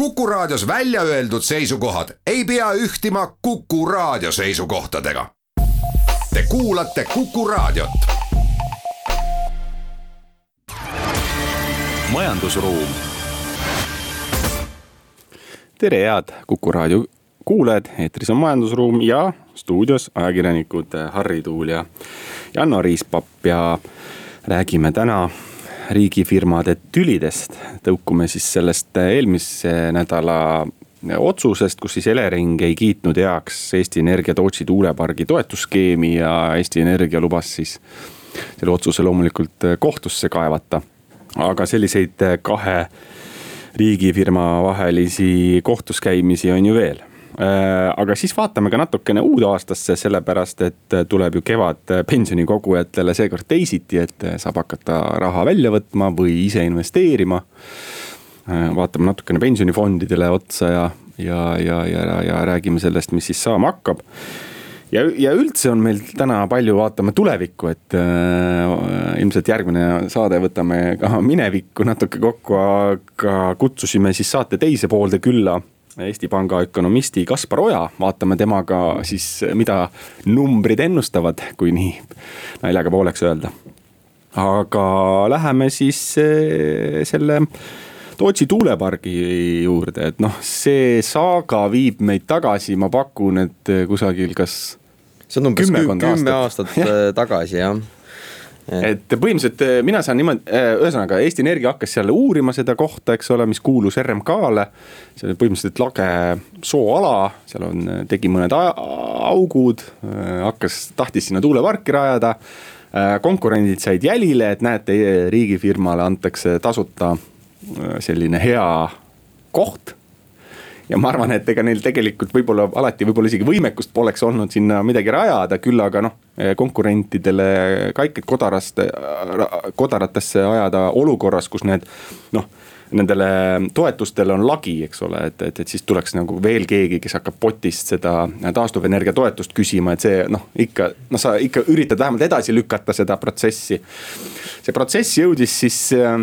Kuku Raadios välja öeldud seisukohad ei pea ühtima Kuku Raadio seisukohtadega. Te kuulate Kuku Raadiot. majandusruum. tere, head Kuku Raadio kuulajad, eetris on Majandusruum ja stuudios ajakirjanikud Harri Tuul ja Janno Riispap ja räägime täna riigifirmade tülidest. tõukume siis sellest eelmise nädala otsusest, kus siis Elering ei kiitnud heaks Eesti Energia Tootsi tuulepargi toetusskeemi ja Eesti Energia lubas siis selle otsuse loomulikult kohtusse kaevata. aga selliseid kahe riigifirma vahelisi kohtuskäimisi on ju veel aga siis vaatame ka natukene uude aastasse, sellepärast et tuleb ju kevad pensionikogujatele seekord teisiti, et saab hakata raha välja võtma või ise investeerima. Äh, vaatame natukene pensionifondidele otsa ja, ja, ja, ja, ja räägime sellest, mis siis saama hakkab ja, ja üldse on meil täna palju, vaatame tulevikku, et äh, ilmselt järgmine saade võtame ka minevikku natuke kokku, aga kutsusime siis saate teise poolde külla Eesti Panga ökonomisti Kaspar Oja, vaatame temaga siis, mida numbrid ennustavad, kui nii naljaga pooleks öelda. aga läheme siis eh, selle Tootsi tuulepargi juurde, et noh, see saaga viib meid tagasi, ma pakun, et kusagil kas. see on umbes kümme aastat, aastat tagasi jah et põhimõtteliselt eh, mina saan niimoodi, eh, ühesõnaga Eesti Energia hakkas seal uurima seda kohta, eks ole, mis kuulus RMK-le. see oli põhimõtteliselt lage sooala, seal on, eh, tegi mõned augud, hakkas, tahtis sinna tuuleparki rajada. konkurendid said jälile, et näete, riigifirmale antakse tasuta selline hea koht ja ma arvan, et ega neil tegelikult võib-olla alati võib-olla isegi võimekust poleks olnud sinna midagi rajada, küll aga noh, konkurentidele kaikaid kodarast, kodaratesse ajada olukorras, kus need noh nendele toetustele on lagi, eks ole, et, et, et siis tuleks nagu veel keegi, kes hakkab potist seda taastuvenergia toetust küsima, et see noh, ikka. noh, sa ikka üritad vähemalt edasi lükata seda protsessi. see protsess jõudis siis äh,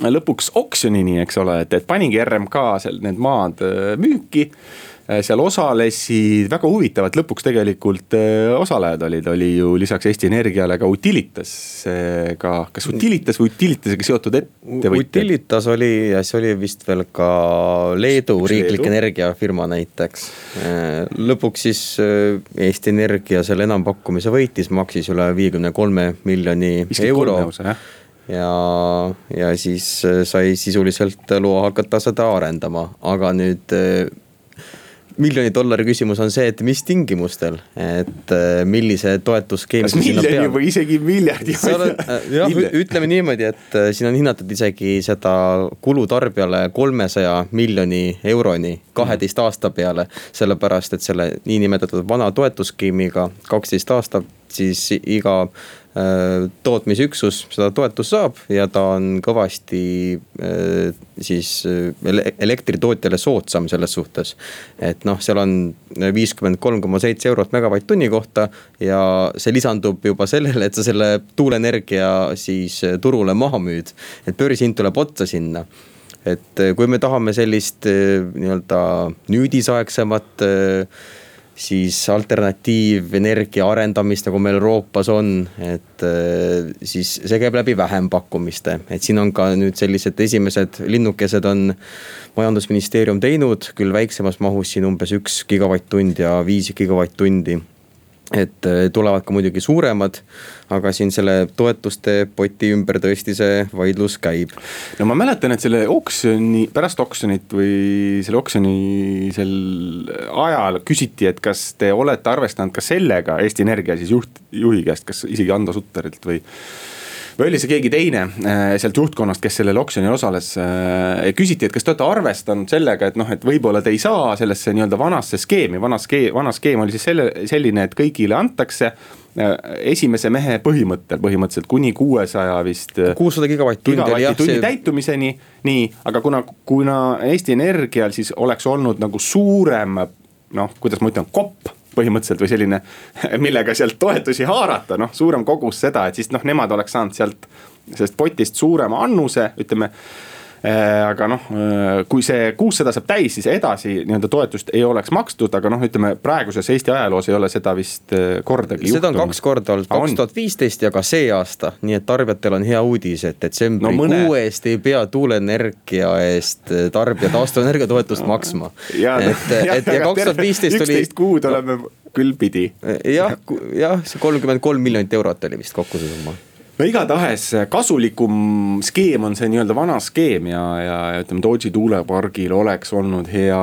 lõpuks oksjonini, eks ole, et, et panigi RMK seal need maad äh, müüki äh, seal osalesid väga huvitavad lõpuks tegelikult äh, osalejad olid, oli ju lisaks Eesti Energiale ka Utilitas. ka, kas Utilitas või Utilitasega seotud ettevõtjad? Utilitas oli ja siis oli vist veel ka Leedu Üks riiklik Leedu. energiafirma näiteks. lõpuks siis Eesti Energia selle enampakkumise võitis, maksis üle viiekümne kolme miljoni euro ja, ja siis äh, sai sisuliselt loa hakata seda arendama, aga nüüd äh, miljoni dollari küsimus on see, et mis tingimustel, et äh, millise toetusskeemi. kas miljoni või isegi miljardi? jah, ütleme niimoodi, et siin on hinnatud isegi seda kulu tarbijale kolmesaja miljoni euroni kaheteist mm. aasta peale. sellepärast, et selle niinimetatud vana toetusskeemiga kaksteist aastat siis iga tootmisüksus seda toetust saab ja ta on kõvasti äh, siis äh, elektritootjale soodsam selles suhtes. et noh, seal on viiskümmend kolm koma seitse eurot megavatt-tunni kohta ja see lisandub juba sellele, et sa selle tuuleenergia siis turule maha müüd. et börsihind tuleb otsa sinna et kui me tahame sellist nii-öelda nüüdisaegsemat siis alternatiivenergia arendamist, nagu meil Euroopas on, et äh, siis see käib läbi vähempakkumiste, et siin on ka nüüd sellised esimesed linnukesed on majandusministeerium teinud, küll väiksemas mahus siin umbes üks gigavatt-tund ja viis gigavatt-tundi et äh, tulevad ka muidugi suuremad, aga siin selle toetuste poti ümber tõesti see vaidlus käib. no ma mäletan, et selle oksjoni, pärast oksjonit või selle oksjoni sel ajal küsiti, et kas te olete arvestanud ka sellega Eesti Energia siis juht, juhi käest, kas isegi Ando Suttarilt või või oli see keegi teine äh, sealt juhtkonnast, kes sellel oksjonil osales. Äh, küsiti, et kas te olete arvestanud sellega, et noh, et võib-olla te ei saa sellesse nii-öelda vanasse skeemi, vana skeem, vana skeem oli siis selle, selline, et kõigile antakse äh, esimese mehe põhimõttel põhimõtteliselt kuni kuuesaja vist. kuussada gigavatt-tundi oli jah. tunni täitumiseni, nii, aga kuna, kuna Eesti Energial siis oleks olnud nagu suurem noh, kuidas ma ütlen, kopp põhimõtteliselt või selline, millega sealt toetusi haarata, noh suurem kogus seda, et siis noh, nemad oleks saanud sealt sellest potist suurema annuse, ütleme aga noh, äh, kui see kuussada saab täis, siis edasi nii-öelda toetust ei oleks makstud, aga noh, ütleme praeguses Eesti ajaloos ei ole seda vist äh, kordagi seda juhtunud. on kaks korda olnud, kaks tuhat viisteist ja ka see aasta, nii et tarbijatel on hea uudis, et detsembrikuu no, mõne... eest ei pea tuuleenergia eest tarbija taastuvenergia toetust maksma. et, et ja kaks tuhat viisteist oli. üksteist kuud oleme küll pidi. jah, jah, see kolmkümmend kolm miljonit eurot oli vist kokku see summa no igatahes kasulikum skeem on see nii-öelda vana skeem ja, ja ütleme, Tootsi tuulepargil oleks olnud hea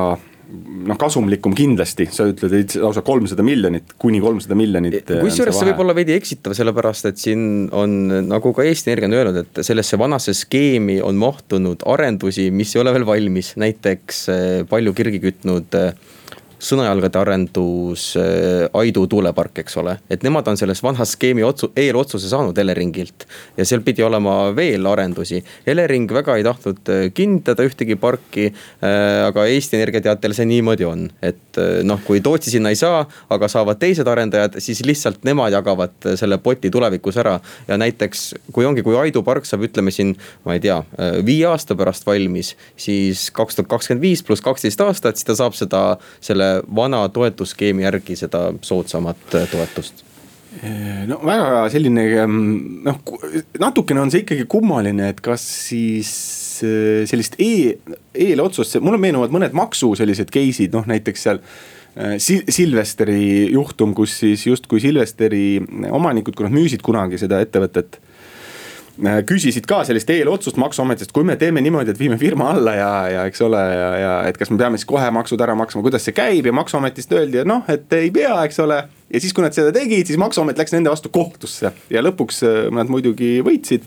noh, kasumlikum kindlasti, sa ütled lausa kolmsada miljonit, kuni kolmsada miljonit. kusjuures see võib olla veidi eksitav, sellepärast et siin on nagu ka Eesti Energia on öelnud, et sellesse vanasse skeemi on mahtunud arendusi, mis ei ole veel valmis, näiteks eh, palju kirgi kütnud äh, Sõnajalgade arendus, äh, Aidu tuulepark, eks ole. et nemad on selles vanhas skeemi otsu-, eelotsuse saanud Eleringilt. ja seal pidi olema veel arendusi. Elering väga ei tahtnud äh, kinnitada ühtegi parki. Äh, aga Eesti Energia teatel see niimoodi on, et noh, kui Tootsi sinna ei saa, aga saavad teised arendajad, siis lihtsalt nemad jagavad selle poti tulevikus ära. ja näiteks kui ongi, kui Aidu park saab, ütleme siin, ma ei tea, viie aasta pärast valmis, siis kaks tuhat kakskümmend viis pluss kaksteist aastat, siis ta saab seda, selle vana toetusskeemi järgi seda soodsamat äh, toetust? no väga selline ähm, noh, natukene on see ikkagi kummaline, et kas siis äh, sellist e, eelotsust, mulle meenuvad mõned maksu sellised case'id, noh näiteks seal äh, Sil. Silvesteri juhtum, kus siis justkui Silvesteri omanikud, kui nad müüsid kunagi seda ettevõtet küsisid ka sellist eelotsust maksuametist, kui me teeme niimoodi, et viime firma alla ja, ja eks ole, ja, ja et kas me peame siis kohe maksud ära maksma, kuidas see käib ja maksuametist öeldi, et noh, et ei pea, eks ole. ja siis, kui nad seda tegid, siis maksuamet läks nende vastu kohtusse ja lõpuks äh, nad muidugi võitsid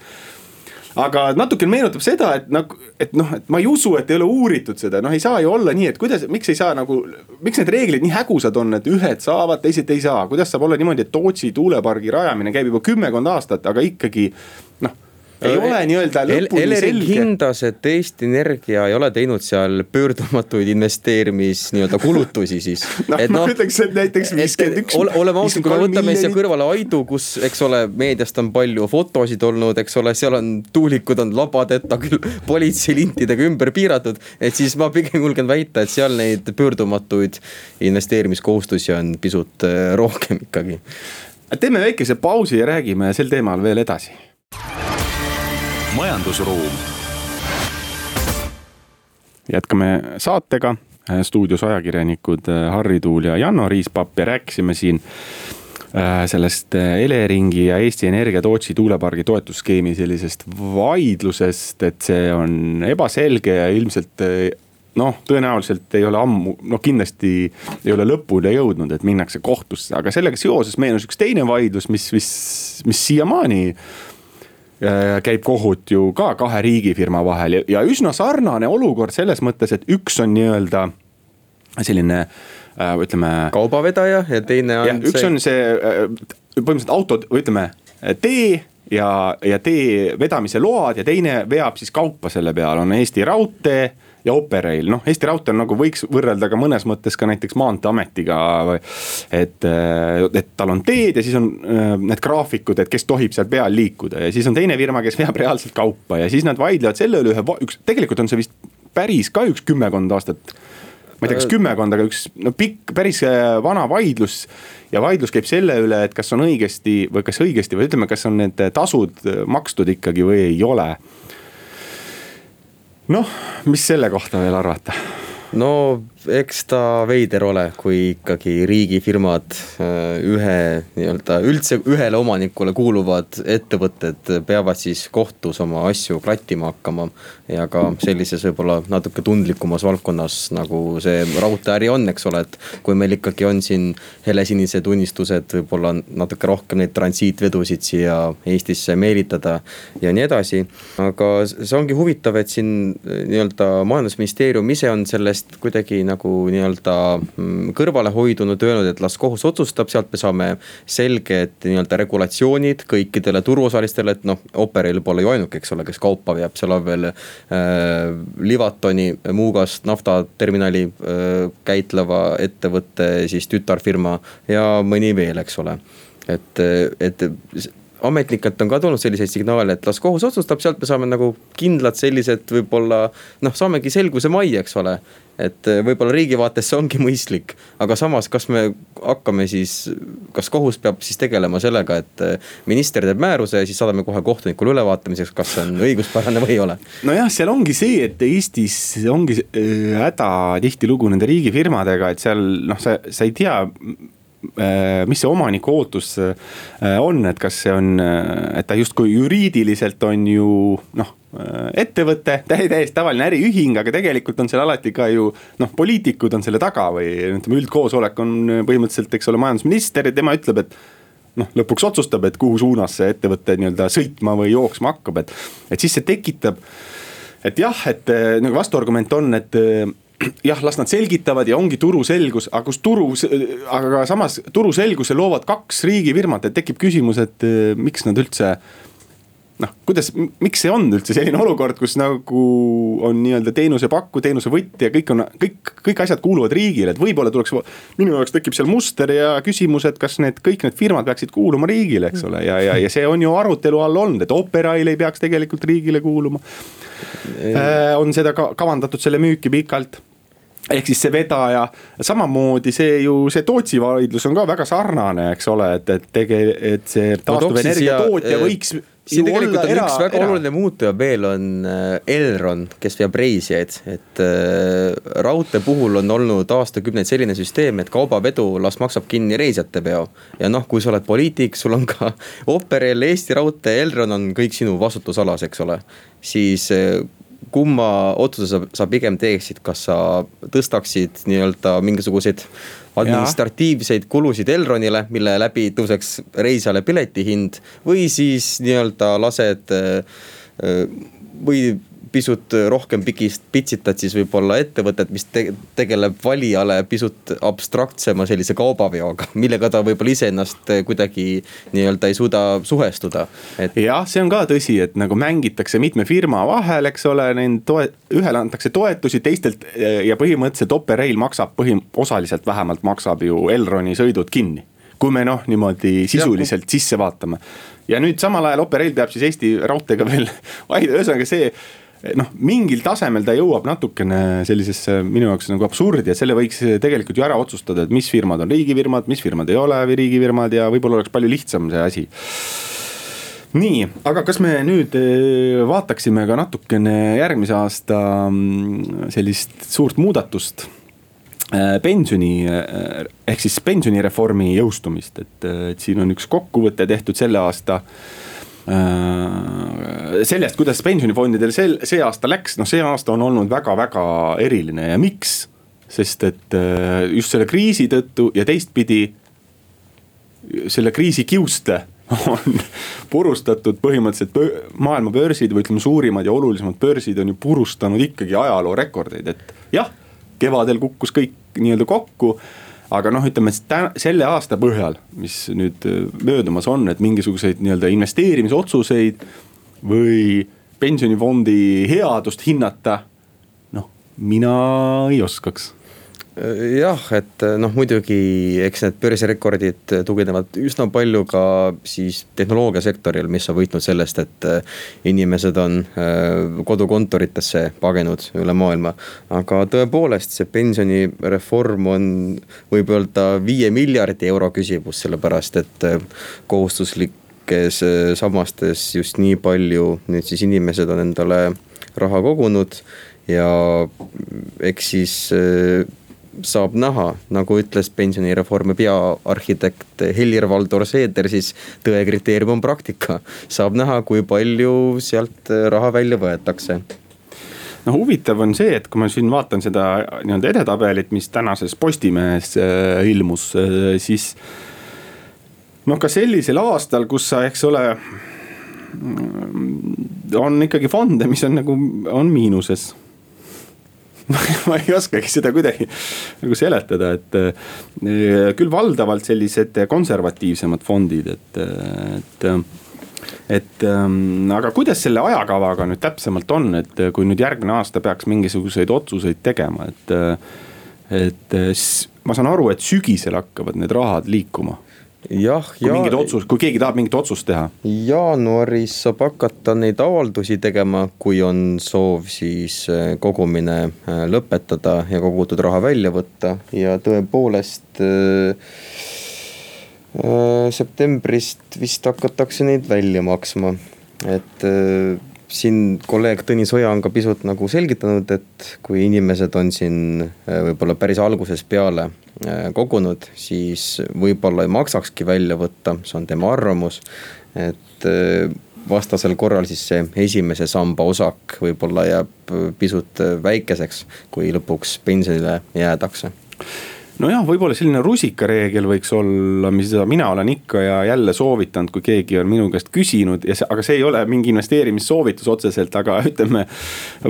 aga natuke meenutab seda, et nagu, et noh, et ma ei usu, et ei ole uuritud seda, noh, ei saa ju olla nii, et kuidas, miks ei saa nagu. miks need reeglid nii hägusad on, et ühed saavad, teised ei saa, kuidas saab olla niimoodi, et Tootsi tuulepargi rajamine käib juba kümmekond aastat, aga ikkagi noh ei ole nii-öelda lõpuni Elering selge. hindas, et Eesti Energia ei ole teinud seal pöördumatuid investeerimis nii-öelda kulutusi siis no, et noh. ma ütleks, et näiteks viiskümmend üks. oleme ausad, kui me võtame siia kõrvale Aidu, kus, eks ole, meediast on palju fotosid olnud, eks ole, seal on tuulikud on labadeta küll politseilintidega ümber piiratud. et siis ma pigem julgen väita, et seal neid pöördumatuid investeerimiskohustusi on pisut äh, rohkem ikkagi. teeme väikese pausi ja räägime sel teemal veel edasi majandusruum. jätkame saatega, stuudios ajakirjanikud äh, Harri Tuul ja Janno Riispapp ja rääkisime siin äh, sellest äh, Eleringi ja Eesti Energia Tootsi tuulepargi toetusskeemi sellisest vaidlusest, et see on ebaselge ja ilmselt noh, tõenäoliselt ei ole ammu, noh kindlasti ei ole lõpule jõudnud, et minnakse kohtusse, aga sellega seoses meenus üks teine vaidlus, mis, mis, mis siiamaani käib kohut ju ka kahe riigifirma vahel ja, ja üsna sarnane olukord selles mõttes, et üks on nii-öelda selline äh, ütleme. kaubavedaja ja teine on. üks see... on see äh, põhimõtteliselt auto või ütleme tee ja, ja tee vedamise load ja teine veab siis kaupa selle peal, on Eesti Raudtee ja Operail, noh Eesti Raudtee on nagu võiks võrrelda ka mõnes mõttes ka näiteks Maanteeametiga et, äh, et tal on teed ja siis on äh, need graafikud, et kes tohib seal peal liikuda. Ja siis on teine firma, kes veab reaalselt kaupa ja siis nad vaidlevad selle üle ühe, üks, tegelikult on see vist päris ka üks kümmekond aastat ma ei tea, kas kümmekond, aga üks no pikk, päris äh, vana vaidlus. ja vaidlus käib selle üle, et kas on õigesti või kas õigesti või ütleme, kas on need tasud makstud ikkagi või ei ole noh, mis selle kohta veel arvata? no eks ta veider ole, kui ikkagi riigifirmad äh, ühe nii-öelda üldse ühele omanikule kuuluvad ettevõtted peavad siis kohtus oma asju klattima hakkama. ja ka sellises võib-olla natuke tundlikumas valdkonnas, nagu see raudteeäri on, eks ole, et kui meil ikkagi on siin helesinised unistused, võib-olla natuke rohkem neid transiitvedusid siia Eestisse meelitada ja nii edasi. aga see ongi huvitav, et siin nii-öelda majandusministeerium ise on sellest kuidagi nagu nagu nii-öelda mm, kõrvale hoidunud, öelnud, et las kohus otsustab, sealt me saame selged nii-öelda regulatsioonid kõikidele turuosalistele, et noh, Operail pole ju ainuke, eks ole, kes kaupa veab, seal on veel äh, Livatoni Muugast naftaterminali äh, käitleva ettevõtte siis tütarfirma ja mõni veel, eks ole. et, et ametnikelt on ka tulnud selliseid signaale, et las kohus otsustab, sealt me saame nagu kindlad sellised võib-olla noh, saamegi selguse majja, eks ole et eh, võib-olla riigi vaates see ongi mõistlik, aga samas, kas me hakkame siis, kas kohus peab siis tegelema sellega, et eh, minister teeb määruse ja siis saadame kohe kohtunikule ülevaatamiseks, kas see on õiguspärane või ei ole. nojah, seal ongi see, et Eestis ongi eh, häda tihtilugu nende riigifirmadega, et seal noh, sa, sa ei tea mis see omaniku ootus on, et kas see on, et ta justkui juriidiliselt on ju noh ettevõte, täiesti tavaline äriühing, aga tegelikult on seal alati ka ju noh, poliitikud on selle taga või ütleme, üldkoosolek on põhimõtteliselt, eks ole, majandusminister ja tema ütleb, et noh, lõpuks otsustab, et kuhu suunas see ettevõte nii-öelda sõitma või jooksma hakkab, et, et siis see tekitab. et jah, et äh, nagu vastuargument on, et äh, jah, las nad selgitavad ja ongi turuselgus, aga kus turu, aga samas turuselguse loovad kaks riigifirmat, et tekib küsimus, et miks nad üldse noh, kuidas, miks see on üldse selline olukord, kus nagu on nii-öelda teenusepakku, teenusevõtja, kõik on, kõik, kõik asjad kuuluvad riigile, et võib-olla tuleks. minu jaoks tekib seal muster ja küsimus, et kas need kõik need firmad peaksid kuuluma riigile, eks ole, ja, ja, ja see on ju arutelu all olnud, et Operail ei peaks tegelikult riigile kuuluma. Äh, on seda ka kavandatud selle müüki pikalt ehk siis see vedaja, samamoodi see ju, see Tootsi vaidlus on ka väga sarnane, eks ole, et, et tege-, et see taastuvenergia tootja äh, võiks siin tegelikult on era, üks väga era. oluline muutuja veel on äh, Elron, kes veab reisijaid, et äh, raudtee puhul on olnud aastakümneid selline süsteem, et kaubavedu las maksab kinni reisijate peo. ja noh, kui sa oled poliitik, sul on ka Operail, Eesti Raudtee, Elron on kõik sinu vastutusalas, eks ole. siis äh, kumma otsuse sa, sa pigem teeksid, kas sa tõstaksid nii-öelda mingisuguseid administratiivseid kulusid Elronile, mille läbi tõuseks reisijale pileti hind. või siis nii-öelda lased või pisut rohkem pikist pitsitad siis võib-olla ettevõtet, mis te tegeleb valijale pisut abstraktsema sellise kaubaveoga, millega ta võib-olla iseennast kuidagi nii-öelda ei suuda suhestuda et.... jah, see on ka tõsi, et nagu mängitakse mitme firma vahel, eks ole, neid toe-, ühele antakse toetusi, teistelt ja põhimõtteliselt Operail maksab põhim-, osaliselt vähemalt maksab ju Elroni sõidud kinni kui me noh, niimoodi sisuliselt sisse vaatame. ja nüüd samal ajal Operail peab siis Eesti Raudteega veel vaidlema, ühesõnaga see noh, mingil tasemel ta jõuab natukene sellisesse minu jaoks nagu absurdi, et selle võiks tegelikult ju ära otsustada, et mis firmad on riigifirmad, mis firmad ei ole riigifirmad ja võib-olla oleks palju lihtsam see asi. Nii, aga kas me nüüd eh, vaataksime ka natukene järgmise aasta mm, sellist suurt muudatust eh, pensioni eh, ehk siis pensionireformi jõustumist, et siin on üks kokkuvõte tehtud selle aasta Äh, sellest, kuidas pensionifondidel sel, see aasta läks, noh, see aasta on olnud väga-väga eriline ja miks? sest et äh, just selle kriisi tõttu ja teistpidi selle kriisi kiuste on purustatud põhimõtteliselt maailma börsid või ütleme, suurimad ja olulisemad börsid on ju purustanud ikkagi ajaloo rekordeid, et jah, kevadel kukkus kõik nii-öelda kokku aga noh, ütleme selle aasta põhjal, mis nüüd äh, möödumas on, et mingisuguseid nii-öelda investeerimisotsuseid või pensionifondi headust hinnata. noh, mina ei oskaks jah, et noh, muidugi eks need börsirekordid tugevnevad üsna palju ka siis tehnoloogiasektoril, mis on võitnud sellest, et äh, inimesed on äh, kodukontoritesse pagenud üle maailma. aga tõepoolest, see pensionireform on, võib öelda viie miljardi euro küsimus, sellepärast et kohustuslikes sammastes just nii palju nüüd siis inimesed on endale raha kogunud ja eks siis saab näha, nagu ütles pensionireformi peaarhitekt Helir-Valdor Seeder, siis tõe kriteerium on praktika. saab näha, kui palju sealt raha välja võetakse no huvitav on see, et kui ma siin vaatan seda nii-öelda edetabelit, mis tänases Postimehes äh, ilmus äh,, siis. noh, ka sellisel aastal, kus sa, eks ole. on ikkagi fonde, mis on nagu, on miinuses ma ei oskagi seda kuidagi nagu seletada, et eh, küll valdavalt sellised konservatiivsemad fondid, et, et et ähm, aga kuidas selle ajakavaga nüüd täpsemalt on, et kui nüüd järgmine aasta peaks mingisuguseid otsuseid tegema, et. et ma saan aru, et sügisel hakkavad need rahad liikuma jah, kui ja... mingid otsus, kui keegi tahab mingit otsust teha? jaanuaris saab hakata neid avaldusi tegema, kui on soov siis äh, kogumine äh, lõpetada ja kogutud raha välja võtta ja tõepoolest äh, äh, septembrist vist hakatakse neid välja maksma, et äh, siin kolleeg Tõnis Oja on ka pisut nagu selgitanud, et kui inimesed on siin äh, võib-olla päris algusest peale äh, kogunud, siis võib-olla ei maksakski välja võtta, see on tema arvamus. et äh, vastasel korral siis see esimese samba osak võib-olla jääb pisut väikeseks, kui lõpuks pensionile jäädakse nojah, võib-olla selline rusikareegel võiks olla, mida mina olen ikka ja jälle soovitanud, kui keegi on minu käest küsinud ja see, aga see ei ole mingi investeerimissoovitus otseselt, aga ütleme.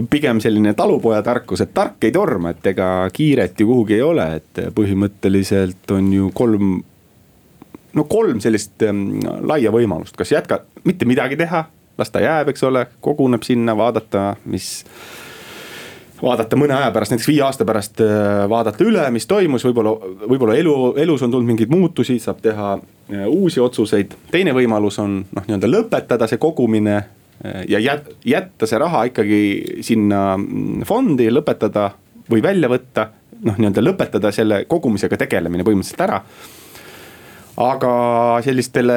pigem selline talupojatarkus, et tark ei torma, et ega kiiret ju kuhugi ei ole, et põhimõtteliselt on ju kolm. no kolm sellist ähm, laia võimalust, kas jätka, mitte midagi teha, las ta jääb, eks ole, koguneb sinna, vaadata, mis vaadata mõne aja pärast, näiteks viie aasta pärast äh, vaadata üle, mis toimus, võib-olla, võib-olla elu, elus on tulnud mingeid muutusi, saab teha äh, uusi otsuseid. teine võimalus on noh, nii-öelda lõpetada see kogumine äh, ja jätta see raha ikkagi sinna mm, fondi, lõpetada või välja võtta. noh, nii-öelda lõpetada selle kogumisega tegelemine põhimõtteliselt ära aga sellistele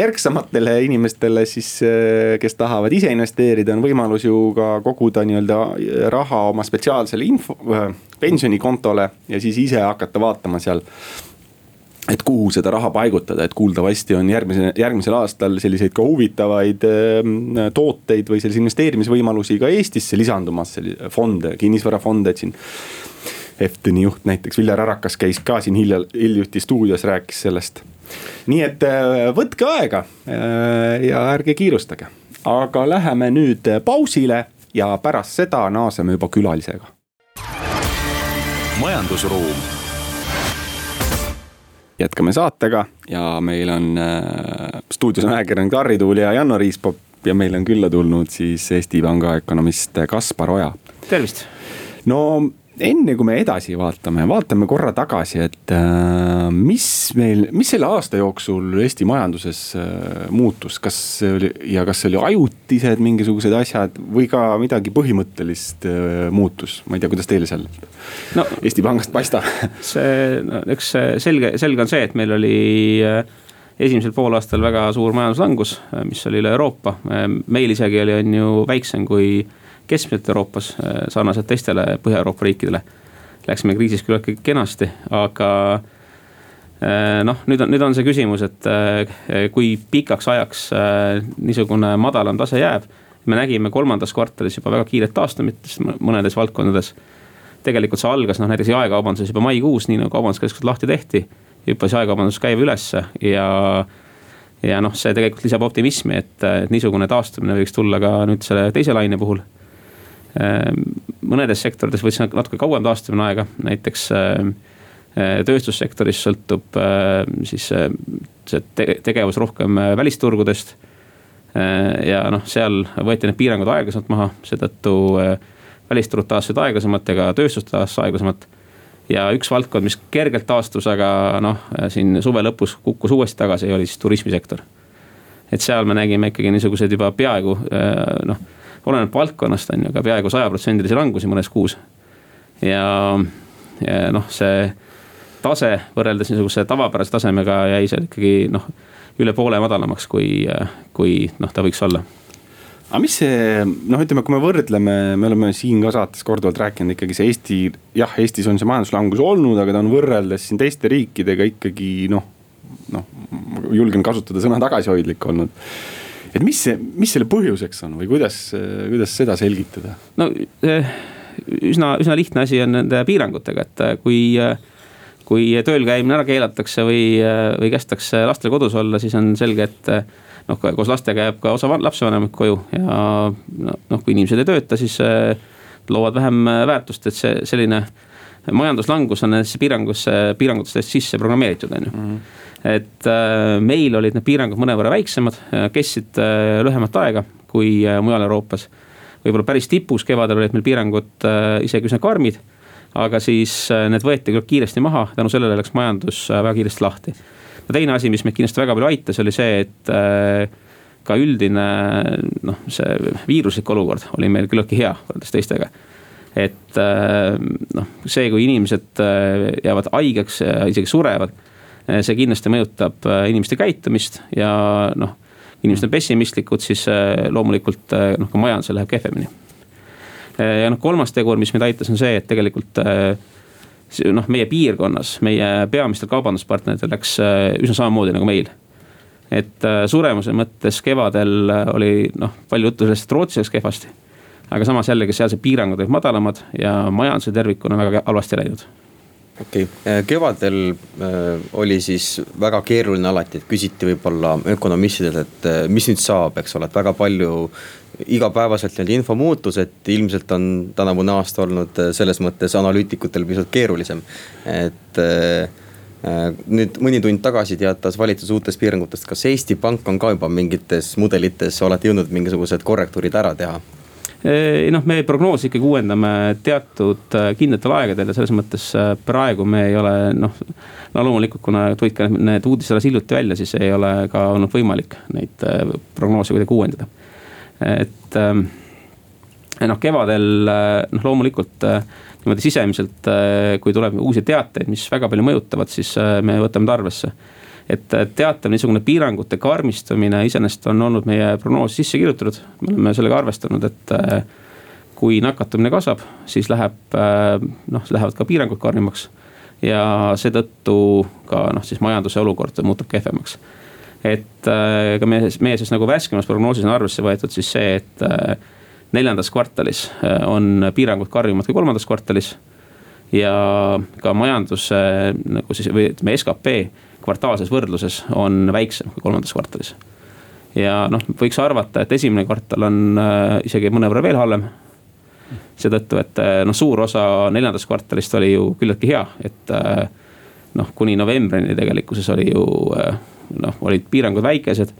erksamatele inimestele siis, eh, kes tahavad ise investeerida, on võimalus ju ka koguda nii-öelda raha oma spetsiaalsele info, eh, pensionikontole ja siis ise hakata vaatama seal et kuhu seda raha paigutada, et kuuldavasti on järgmise, järgmisel aastal selliseid ka huvitavaid tooteid või selliseid investeerimisvõimalusi ka Eestisse lisandumas, fonde, kinnisvarafonde, et siin. Efteni juht näiteks Viljar Arakas käis ka siin hilja, hiljuti stuudios, rääkis sellest nii et äh, võtke aega äh, ja ärge kiirustage, aga läheme nüüd pausile ja pärast seda naaseme juba külalisega. majandusruum. jätkame saatega ja meil on äh, stuudios on ajakirjanik Harri Tuul ja Janno Riispop ja meil on külla tulnud siis Eesti Panga ökonomist Kaspar Oja. tervist. no enne kui me edasi vaatame, vaatame korra tagasi, et äh, mis meil, mis selle aasta jooksul Eesti majanduses äh, muutus, kas see oli ja kas see oli ajutised mingisugused asjad või ka midagi põhimõttelist äh, muutus, ma ei tea, kuidas teile seal no, Eesti Pangast paistab? see, no eks selge, selge on see, et meil oli esimesel poolaastal väga suur majanduslangus, mis oli üle Euroopa, meil isegi oli, on ju väiksem kui keskmiselt Euroopas, äh, sarnaselt teistele Põhja-Euroopa riikidele. Läksime kriisis küllaltki kenasti, aga äh, noh, nüüd on, nüüd on see küsimus, et äh, kui pikaks ajaks niisugune madalam tase jääb. me nägime kolmandas kvartalis juba väga kiiret taastumist mõnedes valdkondades. tegelikult see algas noh, näiteks jaekaubanduses juba maikuus, nii nagu kaubanduskeskused lahti tehti. hüppas jaekaubandus käive ülesse ja ja noh, see tegelikult lisab optimismi, et, niisugune taastumine võiks tulla ka nüüd selle teise laine puhul mõnedes sektorites võttis natuke kauem taastumine aega, näiteks ehm, ehm, tööstussektoris sõltub siis see tegevus rohkem välisturgudest. ja noh, seal võeti need piirangud aeglasemalt maha, seetõttu välisturud taastusid aeglasemalt ja ka tööstus taastus aeglasemalt. ja üks valdkond, mis kergelt taastus, aga noh, siin suve lõpus kukkus uuesti tagasi, oli siis turismisektor. et seal me nägime ikkagi niisuguseid juba peaaegu noh oleneb valdkonnast on ju, aga peaaegu sajaprotsendilisi langusi mõnes kuus. ja, ja noh, see tase võrreldes niisuguse tavapärase tasemega jäi seal ikkagi noh, üle poole madalamaks, kui, kui noh, ta võiks olla aga mis see noh, ütleme, kui me võrdleme, me oleme siin ka saates korduvalt rääkinud ikkagi see Eesti, jah, Eestis on see majanduslangus olnud, aga ta on võrreldes siin teiste riikidega ikkagi noh, noh, julgen kasutada sõna tagasihoidlik olnud et mis see, mis selle põhjuseks on või kuidas, kuidas seda selgitada? no eh, üsna, üsna lihtne asi on nende piirangutega, et eh, kui eh, kui tööl käimine ära keelatakse või, või kästakse lastel kodus olla, siis on selge, et noh, koos lastega jääb ka osa lapsevanemaid koju ja noh, kui inimesed ei tööta, siis loovad vähem väärtust, et see selline majanduslangus on nendesse piirangusse, piirangutesse sisse programmeeritud, on ju. -hmm et äh, meil olid need piirangud mõnevõrra väiksemad, kestsid äh, lühemat aega kui äh, mujal Euroopas. võib-olla päris tipus kevadel olid meil piirangud isegi üsna karmid. aga siis need võeti küll kiiresti maha, tänu sellele läks majandus väga kiiresti lahti. no teine asi, mis meid kindlasti väga palju aitas, oli see, et ka üldine noh, see viiruslik olukord oli meil küllaltki hea võrreldes teistega et noh, see, kui inimesed jäävad haigeks ja isegi surevad, see kindlasti mõjutab inimeste käitumist ja noh, inimesed on pessimistlikud, siis loomulikult noh, ka majandusel läheb kehvemini. ja noh, kolmas tegur, mis meid aitas, on see, et tegelikult noh, meie piirkonnas, meie peamistel kaubanduspartneritel läks üsna samamoodi nagu meil et äh, suremuse mõttes kevadel äh, oli noh, palju juttu sellest, et Rootsi läks kehvasti. Aga samas jällegi sealsed piirangud olid madalamad ja majanduse tervikuna väga halvasti läinud okei okay., äh, kevadel äh, oli siis väga keeruline alati, et küsiti võib-olla ökonomistidelt, et äh, mis nüüd saab, eks ole, et väga palju igapäevaselt nii-öelda info muutus, et ilmselt on tänavune aasta olnud selles mõttes analüütikutel pisut keerulisem, et nüüd mõni tund tagasi teatas valitsus uutest piirangutest, kas Eesti Pank on ka juba mingites mudelites, olete jõudnud mingisugused korrektuurid ära teha? Noh, me prognoosi ikkagi uuendame teatud äh, kindlatel aegadel ja selles mõttes äh, praegu me ei ole noh. no loomulikult, kuna tulid ka need uudised alles hiljuti välja, siis ei ole ka olnud võimalik neid prognoose kuidagi uuendada. et ähm, noh, kevadel noh, loomulikult niimoodi sisemiselt, äh, kui tuleb uusi teateid, mis väga palju mõjutavad, siis äh, me võtame ta arvesse. Et äh, teatav niisugune piirangute karmistumine iseenesest on olnud meie prognoosi sisse kirjutatud, me oleme sellega arvestanud, et kui nakatumine kasvab, siis läheb noh, lähevad ka piirangud karmimaks. ja seetõttu ka noh, siis majanduse olukord muutub kehvemaks. et ka meie, meie siis nagu värskemas prognoosis on arvesse võetud siis see, et neljandas kvartalis äh, on piirangud karmimad kui kolmandas kvartalis. ja ka majanduse nagu siis või ütleme, skp kvartaalses võrdluses on väiksem kui kolmandas kvartalis. ja noh, võiks arvata, et esimene kvartal on äh, isegi mõnevõrra veel halvem. seetõttu, et äh, noh, suur osa neljandast kvartalist oli ju küllaltki hea, et noh, kuni novembrini tegelikkuses oli ju noh, olid piirangud väikesed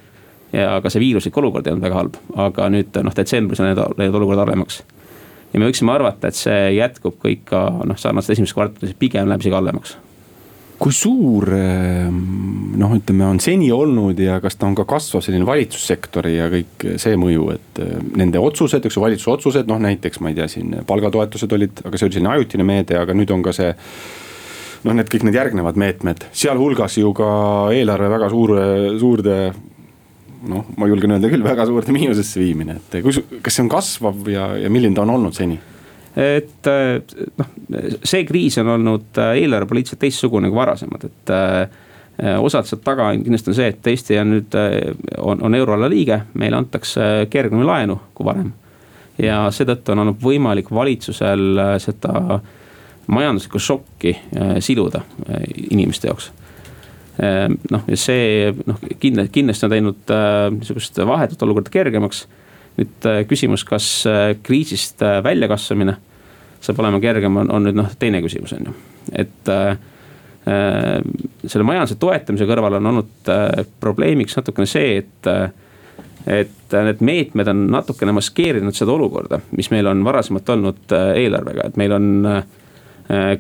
ja ka see viiruslik olukord ei olnud väga halb, aga nüüd noh, detsembris on läinud olukord halvemaks. ja me võiksime arvata, et see jätkub kõik ka noh, sarnaselt esimeses kvartalis, pigem läheb isegi halvemaks kui suur ehm, noh, ütleme, on seni olnud ja kas ta on ka kasvav selline valitsussektori ja kõik see mõju, et ehm, nende otsused, eks ju, valitsuse otsused, noh näiteks ma ei tea, siin palgatoetused olid, aga see oli selline ajutine meede, aga nüüd on ka see. noh, need kõik need järgnevad meetmed, sealhulgas ju ka eelarve väga suure, suurde noh, ma julgen öelda küll väga suurde miinusesse viimine, et kus, kas see on kasvav ja, ja milline ta on olnud seni? Et noh, see kriis on olnud äh, eelarvepoliitiliselt teistsugune kui varasemad, et äh, osad sealt taga on kindlasti on see, et Eesti on nüüd, on, on euroala liige, meile antakse kergemini laenu kui varem. ja seetõttu on olnud võimalik valitsusel seda majanduslikku šokki siluda inimeste jaoks noh, ja see noh, kindlasti, kindlasti on teinud niisugust vahetut olukorda kergemaks. Nüüd äh, küsimus, kas äh, kriisist väljakasvamine saab olema kergem, on, on nüüd noh, teine küsimus on ju, et selle majanduse toetamise kõrval on olnud probleemiks natukene see, et et need meetmed on natukene maskeerinud seda olukorda, mis meil on varasemalt olnud eelarvega, et meil on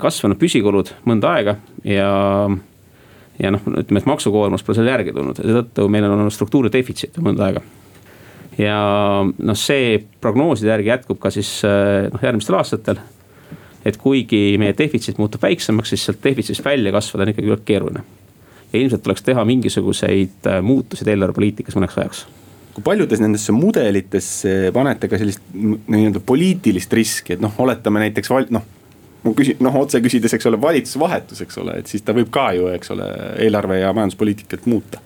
kasvanud püsikulud mõnda aega ja ja noh, ütleme, et maksukoormus pole selle järgi tulnud. Ja seetõttu meil on olnud struktuuri defitsiit mõnda aega. Ja noh, see prognooside järgi jätkub ka siis eh, noh, järgmistel aastatel. et kuigi meie defitsiit muutub väiksemaks, siis sealt defitsiidist välja kasvada on ikkagi keeruline. ja ilmselt tuleks teha mingisuguseid eh, muutuseid eelarvepoliitikas mõneks ajaks kui paljudes nendesse mudelitesse panete ka sellist nii-öelda poliitilist riski, et noh, oletame näiteks val-, noh ma küsin, noh otse küsides, eks ole, valitsuse vahetus, eks ole, et siis ta võib ka ju, eks ole, eelarve ja majanduspoliitikat muuta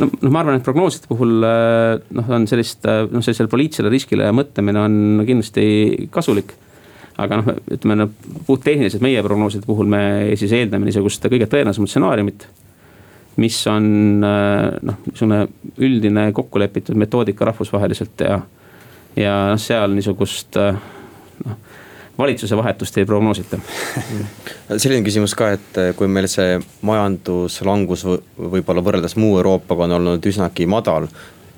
no, noh, ma arvan, et prognooside puhul äh, noh, on sellist äh, noh, sellisele poliitilisele riskile mõtlemine on kindlasti kasulik. aga noh, ütleme no, puhttehniliselt meie prognooside puhul me siis eeldame niisugust kõige tõenäosemat stsenaariumit. mis on äh, noh, niisugune üldine kokkulepitud metoodika rahvusvaheliselt ja, ja noh, seal niisugust noh valitsuse vahetust ei prognoosita selline küsimus ka, et eh, kui meil see majanduslangus võib-olla võrreldes muu Euroopaga on olnud üsnagi madal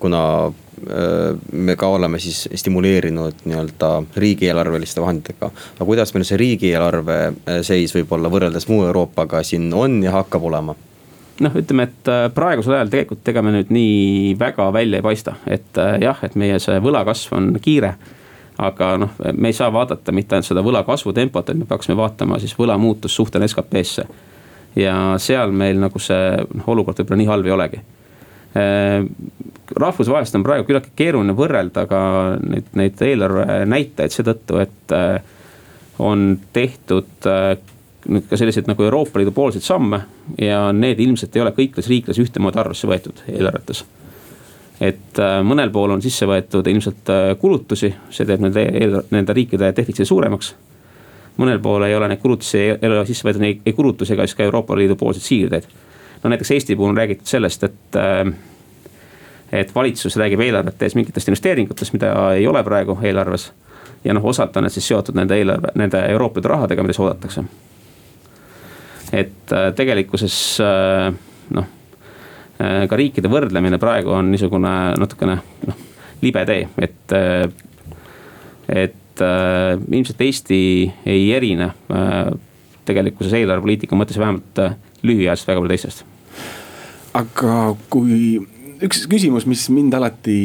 kuna eh, me ka oleme siis stimuleerinud nii-öelda riigieelarveliste vahenditega. aga kuidas meil see riigieelarve eh, seis võib-olla võrreldes muu Euroopaga siin on ja hakkab olema? noh, ütleme, et praegusel ajal tegelikult ega me nüüd nii väga välja ei paista, et jah, et meie see võlakasv on kiire aga noh, me ei saa vaadata mitte ainult seda võla kasvu tempot, et me peaksime vaatama siis võla muutust suhtena SKP-sse. ja seal meil nagu see noh, olukord võib-olla nii halb ei olegi. Rahvusvaheliselt on praegu küllaltki keeruline võrrelda ka neid, neid eelarve näitajaid seetõttu, et on tehtud ka selliseid nagu Euroopa Liidu poolseid samme ja need ilmselt ei ole kõikides riikides ühtemoodi arvesse võetud eelarvetes et äh, mõnel pool on sisse võetud ilmselt äh, kulutusi, see teeb nende, nende riikide defitsiidi suuremaks. mõnel pool ei ole neid kulutusi, ei ole sisse võetud ei, ei kulutusi ega siis ka Euroopa Liidu poolseid siirdeid. no näiteks Eesti puhul on räägitud sellest, et, äh, et valitsus räägib eelarvet tehes mingitest investeeringutest, mida ei ole praegu eelarves. ja noh, osalt on need siis seotud nende eelarve, nende Euroopa Liidu rahadega, mida siis oodatakse. et tegelikkuses noh ka riikide võrdlemine praegu on niisugune natukene noh, libe tee, et, äh, et äh, ilmselt Eesti ei erine tegelikkuses eelarvepoliitika mõttes vähemalt lühiajaliselt väga palju teistest. aga kui üks küsimus, mis mind alati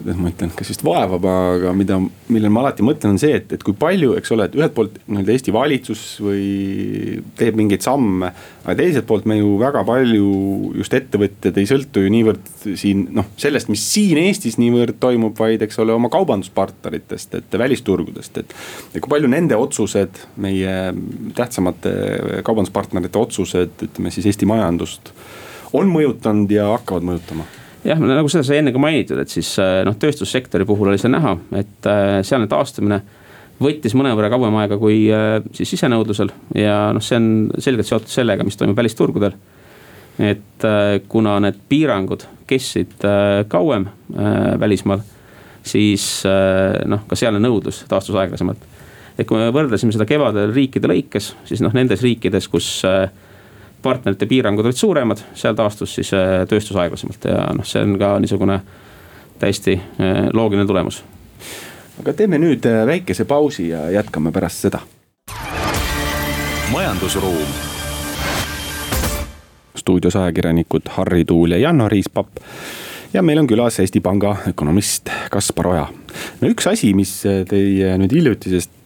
kuidas ma ütlen, kas just vaevab, aga mida, millele ma alati mõtlen, on see, et, et kui palju, eks ole, et ühelt poolt nii-öelda Eesti valitsus või teeb mingeid samme. aga teiselt poolt me ju väga palju just ettevõtjad ei sõltu ju niivõrd siin noh, sellest, mis siin Eestis niivõrd toimub, vaid eks ole oma kaubanduspartneritest, et välisturgudest, et. ja kui palju nende otsused, meie tähtsamate kaubanduspartnerite otsused, ütleme siis Eesti majandust on mõjutanud ja hakkavad mõjutama jah, nagu seda sai enne ka mainitud, et siis äh, noh, tööstussektori puhul oli see näha, et äh, sealne taastumine võttis mõnevõrra kauem aega kui äh, siis sisenõudlusel ja noh, see on selgelt seotud sellega, mis toimub välisturgudel. et kuna need piirangud kestsid kauem välismaal, siis noh, ka sealne nõudlus taastus aeglasemalt. et kui me võrdlesime seda kevadel riikide lõikes, siis noh, nendes riikides, kus partnerite piirangud olid suuremad, seal taastus siis äh, tööstus aeglasemalt ja noh, see on ka niisugune täiesti äh, loogiline tulemus. aga teeme nüüd äh, väikese pausi ja jätkame pärast seda. majandusruum. stuudios ajakirjanikud Harri Tuul ja Janno Riispapp ja meil on külas Eesti Panga ökonomist Kaspar Oja. no üks asi, mis teie nüüd hiljutisest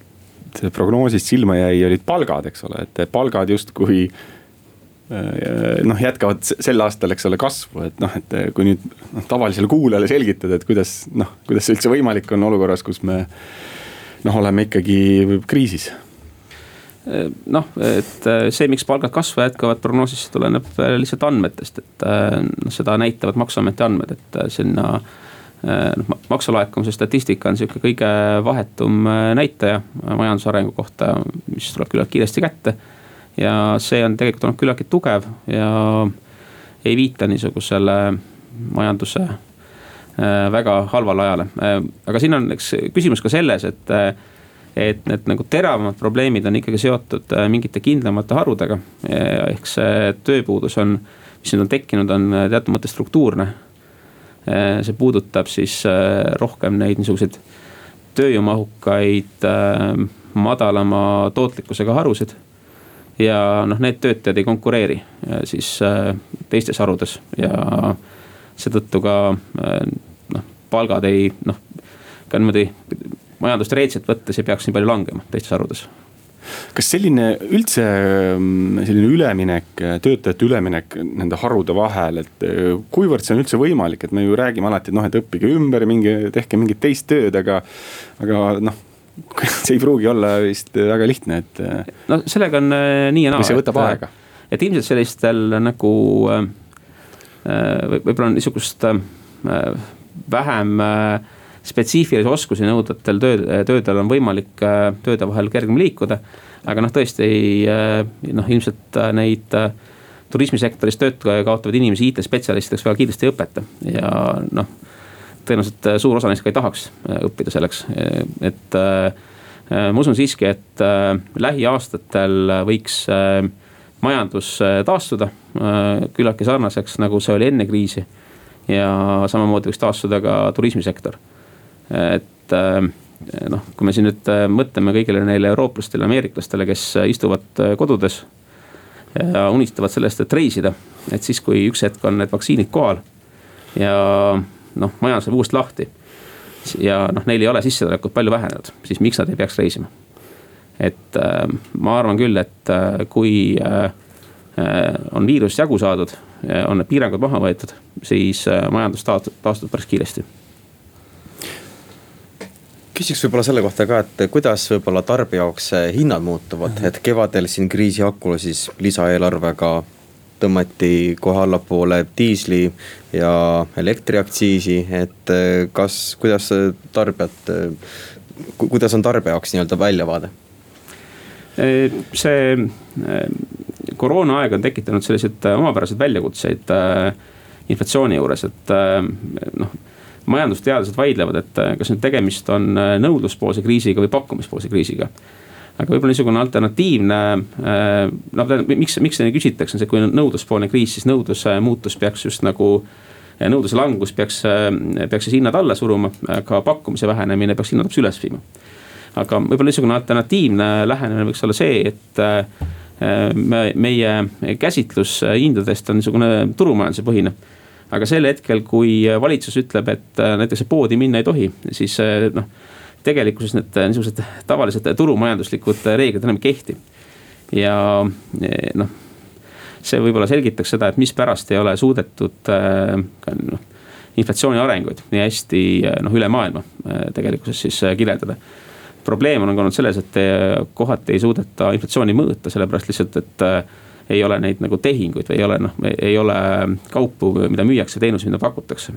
prognoosist silma jäi, olid palgad, eks ole, et palgad justkui Äh, noh, jätkavad sel aastal, eks ole, kasvu, et noh, et kui nüüd noh, tavalisele kuulajale selgitada, et kuidas noh, kuidas see üldse võimalik on olukorras, kus me noh, oleme ikkagi kriisis. Noh, et see, miks palgad kasvu jätkavad prognoosis, tuleneb lihtsalt andmetest, et noh, seda näitavad maksuameti andmed, et sinna noh, maksulaekumise statistika on sihuke kõige vahetum näitaja majanduse arengu kohta, mis tuleb küllalt kiiresti kätte ja see on tegelikult olnud küllaltki tugev ja ei viita niisugusele majanduse äh, väga halvale ajale. Äh, aga siin on eks küsimus ka selles, et, äh, et need nagu teravamad probleemid on ikkagi seotud mingite kindlamate harudega. ehk see tööpuudus on, mis nüüd on tekkinud, on teatud mõttes struktuurne. see puudutab siis rohkem neid niisuguseid tööjõumahukaid, madalama tootlikkusega harusid ja noh, need töötajad ei konkureeri äh, siis äh, teistes harudes ja seetõttu ka äh, noh, palgad ei noh, ka niimoodi majandust reetselt võttes ei peaks nii palju langema teistes harudes. Kas selline üldse mm, selline üleminek, töötajate üleminek nende harude vahel, et kuivõrd see on üldse võimalik, et me ju räägime alati, et noh, et õppige ümber, minge, tehke mingit teist tööd, aga, aga noh see ei pruugi olla vist väga lihtne, et. no sellega on äh, nii ja naa. see võtab et, aega. et ilmselt sellistel nagu äh, äh võib-olla niisugust äh, vähem äh, spetsiifilisi oskusi nõudvatel tööd, töödel on võimalik äh, tööde vahel kergem liikuda. aga noh, tõesti noh, ilmselt neid turismisektoris tööd kaotavaid inimesi IT-spetsialistideks väga kiiresti ei õpeta ja noh tõenäoliselt äh, suur osa neist ka ei tahaks äh, õppida selleks, et äh, ma usun siiski, et lähiaastatel võiks majandus taastuda küllaltki sarnaseks, nagu see oli enne kriisi. ja samamoodi võiks taastuda ka turismisektor. et noh, kui me siin nüüd mõtleme kõigile neile eurooplastele, ameeriklastele, kes istuvad kodudes ja unistavad sellest, et reisida. et siis, kui üks hetk on need vaktsiinid kohal ja noh, majandus saab uuesti lahti. ja noh, neil ei ole sissetulekud palju vähenenud, siis miks nad ei peaks reisima? et äh, ma arvan küll, et äh, kui äh, äh on viirusest jagu saadud, on need piirangud maha võetud, siis äh, majandus taastub, taastub päris kiiresti küsiks võib-olla selle kohta ka, et kuidas võib-olla tarbija jaoks hinnad muutuvad, et kevadel siin kriisi hakul siis lisaeelarvega tõmmati kohe allapoole diisli ja elektriaktsiisi, et kas, kuidas tarbijad, kuidas on tarbija jaoks nii-öelda väljavaade? see koroonaaeg on tekitanud selliseid omapäraseid väljakutseid inflatsiooni juures, et noh majandusteadlased vaidlevad, et äh, kas nüüd tegemist on äh, nõudluspoolse kriisiga või pakkumispoolse kriisiga aga võib-olla niisugune alternatiivne, äh, noh miks, miks seda küsitakse, on see, kui on nõudluspoolne kriis, siis nõudluse muutus peaks just nagu. nõudluse langus peaks, peaks siis hinnad alla suruma, aga pakkumise vähenemine peaks hinnad hoopis üles viima. aga võib-olla niisugune alternatiivne lähenemine võiks olla see, et me, meie käsitlus hindadest on niisugune turumajanduse põhine aga sel hetkel, kui valitsus ütleb, et äh, näiteks poodi minna ei tohi, siis äh, noh. Tegelikkuses need äh, niisugused tavalised turumajanduslikud reeglid enam ei kehti. ja noh, see võib-olla selgitaks seda, et mispärast ei ole suudetud noh inflatsiooni arenguid nii hästi noh, üle maailma tegelikkuses siis kirjeldada probleem on olnud selles, et kohati ei suudeta inflatsiooni mõõta, sellepärast lihtsalt, et ei ole neid nagu tehinguid või ei ole noh, ei ole kaupu, mida müüakse, teenuseid, mida pakutakse.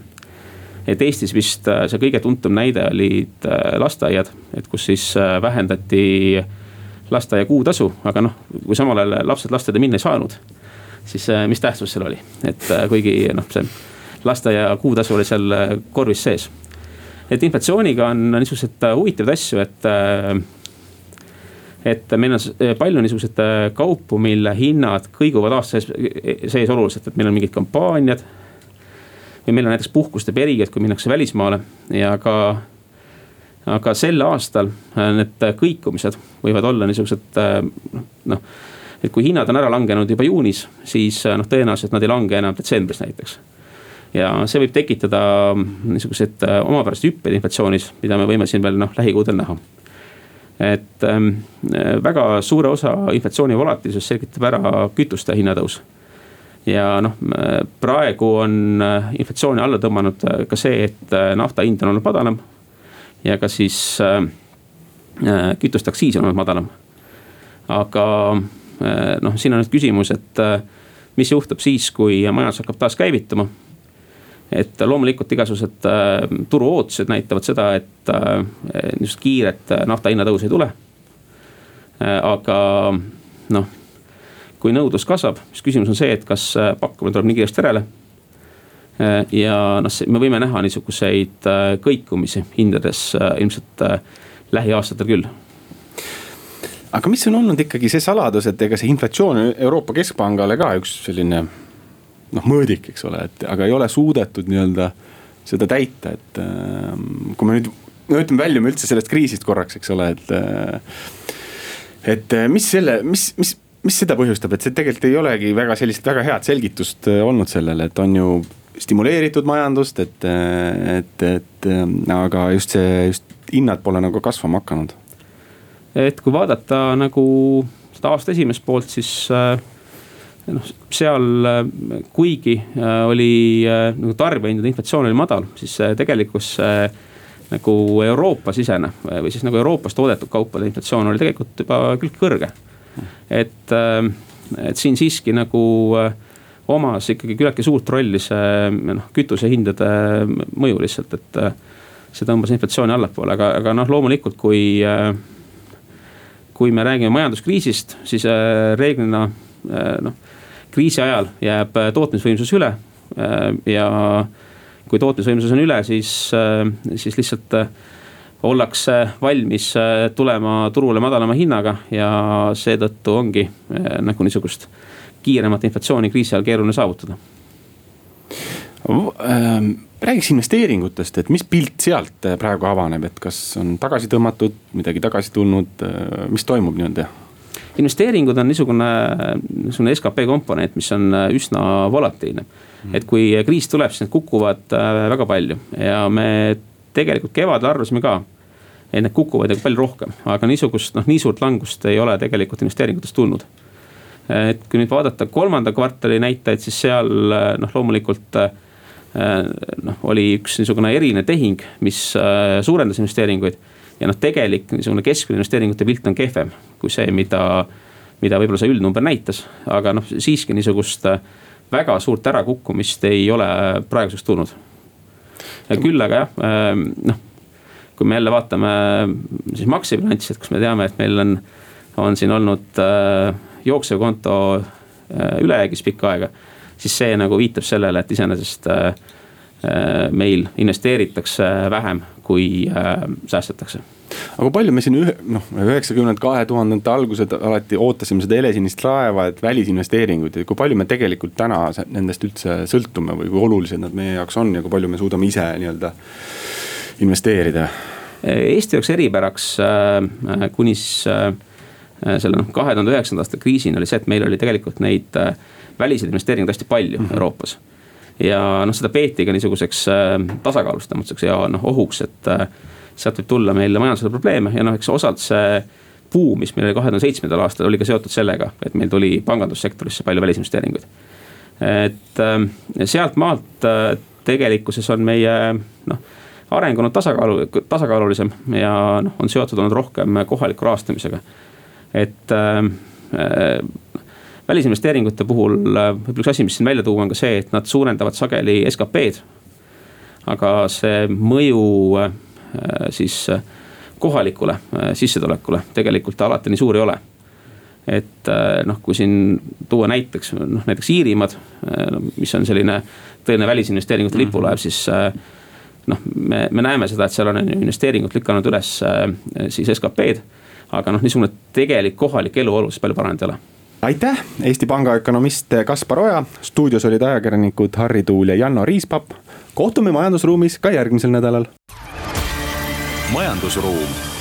Et Eestis vist äh, see kõige tuntum näide olid äh, lasteaiad, et kus siis äh, vähendati lasteaia kuutasu, aga noh, kui samal ajal lapsed lasteaeda minna ei saanud. siis mis tähtsus seal oli, et kuigi noh, see lasteaia kuutasu oli seal korvis sees. et inflatsiooniga on niisuguseid huvitavaid asju, et et meil on palju niisuguseid kaupu, mille hinnad kõiguvad aasta sees, sees oluliselt, et meil on mingid kampaaniad. Või meil on näiteks puhkuste periood, kui minnakse välismaale ja ka, aga sel aastal äh, need kõikumised võivad olla niisugused äh, noh. et kui hinnad on ära langenud juba juunis, siis noh, tõenäoliselt nad ei lange enam detsembris näiteks ja see võib tekitada niisuguseid omapäraseid hüppeid inflatsioonis, mida me võime siin veel noh, lähikuudel näha et ähm, väga suure osa inflatsiooni volatiilsusest selgitab ära kütuste hinnatõus. Ja noh, praegu on äh, inflatsiooni alla tõmmanud äh, ka see, et äh, nafta hind on olnud madalam. ja ka siis kütuste aktsiis on olnud madalam. aga noh, siin on nüüd küsimus, et mis juhtub siis, kui majandus hakkab taas käivituma et loomulikult igasugused äh, turu ootused näitavad seda, et niisugust kiiret nafta hinna tõusu ei tule aga noh, kui nõudlus kasvab, siis küsimus on see, et kas äh, pakkumine tuleb nii kiiresti järele äh,. ja noh, me võime näha niisuguseid äh, kõikumisi hindades ilmselt äh, lähiaastatel küll aga mis on olnud ikkagi see saladus, et ega see inflatsioon Euroopa Keskpangale ka üks selline noh, mõõdik, eks ole, et aga ei ole suudetud nii-öelda seda täita, et ähm, kui me nüüd no ütleme, väljume üldse sellest kriisist korraks, eks ole, et. Et mis selle, mis, mis, mis seda põhjustab, et see tegelikult ei olegi väga sellist väga head selgitust äh, olnud sellele, et on ju stimuleeritud majandust, et, et, et aga just see, just hinnad pole nagu kasvama hakanud. et kui vaadata nagu seda aasta esimest poolt, siis äh, noh, seal kuigi äh, oli äh, nagu tarbijahindade inflatsioon oli madal, siis tegelikkus nagu Euroopa-sisene või siis nagu Euroopas toodetud kaupade inflatsioon oli tegelikult juba küll kõrge. Et, äh, et siin siiski nagu omas ikkagi küllaltki suurt rolli see noh, kütusehindade mõju lihtsalt, et see tõmbas inflatsiooni allapoole, aga, aga noh, loomulikult kui, kui me räägime majanduskriisist, siis reeglina noh kriisi ajal jääb äh, tootmisvõimsus üle äh, ja kui tootmisvõimsus on üle, siis, äh, siis lihtsalt ollakse valmis tulema turule madalama hinnaga ja seetõttu ongi nagu niisugust kiiremat inflatsiooni kriisi ajal keeruline saavutada. Ähm, räägiks investeeringutest, et mis pilt sealt praegu avaneb, et kas on tagasi tõmmatud, midagi tagasi tulnud, mis toimub nii-öelda? investeeringud on niisugune, niisugune skp komponent, mis on üsna volatiilne. et kui kriis tuleb, siis need kukuvad väga palju ja me tegelikult kevadel arvasime ka et need kukuvad ju palju rohkem, aga niisugust noh, nii suurt langust ei ole tegelikult investeeringutest tulnud. et kui nüüd vaadata kolmanda kvartali näitajaid, siis seal noh, loomulikult noh, oli üks niisugune eriline tehing, mis suurendas investeeringuid. ja noh, tegelik niisugune keskmine investeeringute pilt on kehvem kui see, mida, mida võib-olla see üldnumber näitas, aga noh, siiski niisugust väga suurt ärakukkumist ei ole praeguseks tulnud. Küll aga jah, noh kui me jälle vaatame siis maksebilanssi, et kus me teame, et meil on, on siin olnud äh, jooksev konto äh, ülejäägis pikka aega. siis see nagu viitab sellele, et iseenesest meil investeeritakse vähem, kui säästetakse aga kui palju me siin ühe, noh, üheksakümnendate, kahe tuhandete algused alati ootasime seda helesinist laeva, et välisinvesteeringuid ja kui palju me tegelikult täna nendest üldse sõltume või kui olulised nad meie jaoks on ja kui palju me suudame ise nii-öelda investeerida? Eesti jaoks eripäraks äh, kuni siis äh, selle noh, kahe tuhande üheksanda aasta kriisini oli see, et meil oli tegelikult neid äh, väliseid investeeringuid hästi palju mm -hmm. Euroopas. ja noh, seda peeti ka niisuguseks tasakaalustamatuseks ja noh ohuks, et sealt võib tulla meile majandusele probleeme ja noh, eks osalt see buum, mis meil oli kahe tuhande seitsmendal aastal, oli ka seotud sellega, et meil tuli pangandussektorisse palju välisinvesteeringuid. et sealt maalt tegelikkuses on meie noh areng olnud tasakaalu, tasakaalulisem ja noh, on seotud olnud rohkem kohaliku rahastamisega. et äh, äh välisinvesteeringute puhul äh, võib-olla üks asi, mis siin välja tuua, on ka see, et nad suurendavad sageli SKP-d. aga see mõju äh, siis äh, kohalikule äh, sissetulekule tegelikult alati nii suur ei ole et noh, kui siin tuua näiteks noh, näiteks Iirimaad, mis on selline tõeline välisinvesteeringute lipulaev, siis noh, me, me näeme seda, et seal on investeeringud lükanud üles äh, siis SKP-d. aga noh, niisugune tegelik kohalik elu oluliselt palju paranenud ei ole aitäh, Eesti Panga ökonomist Kaspar Oja, stuudios olid ajakirjanikud Harri Tuul ja Janno Riispapp. kohtume majandusruumis ka järgmisel nädalal. Majandusruum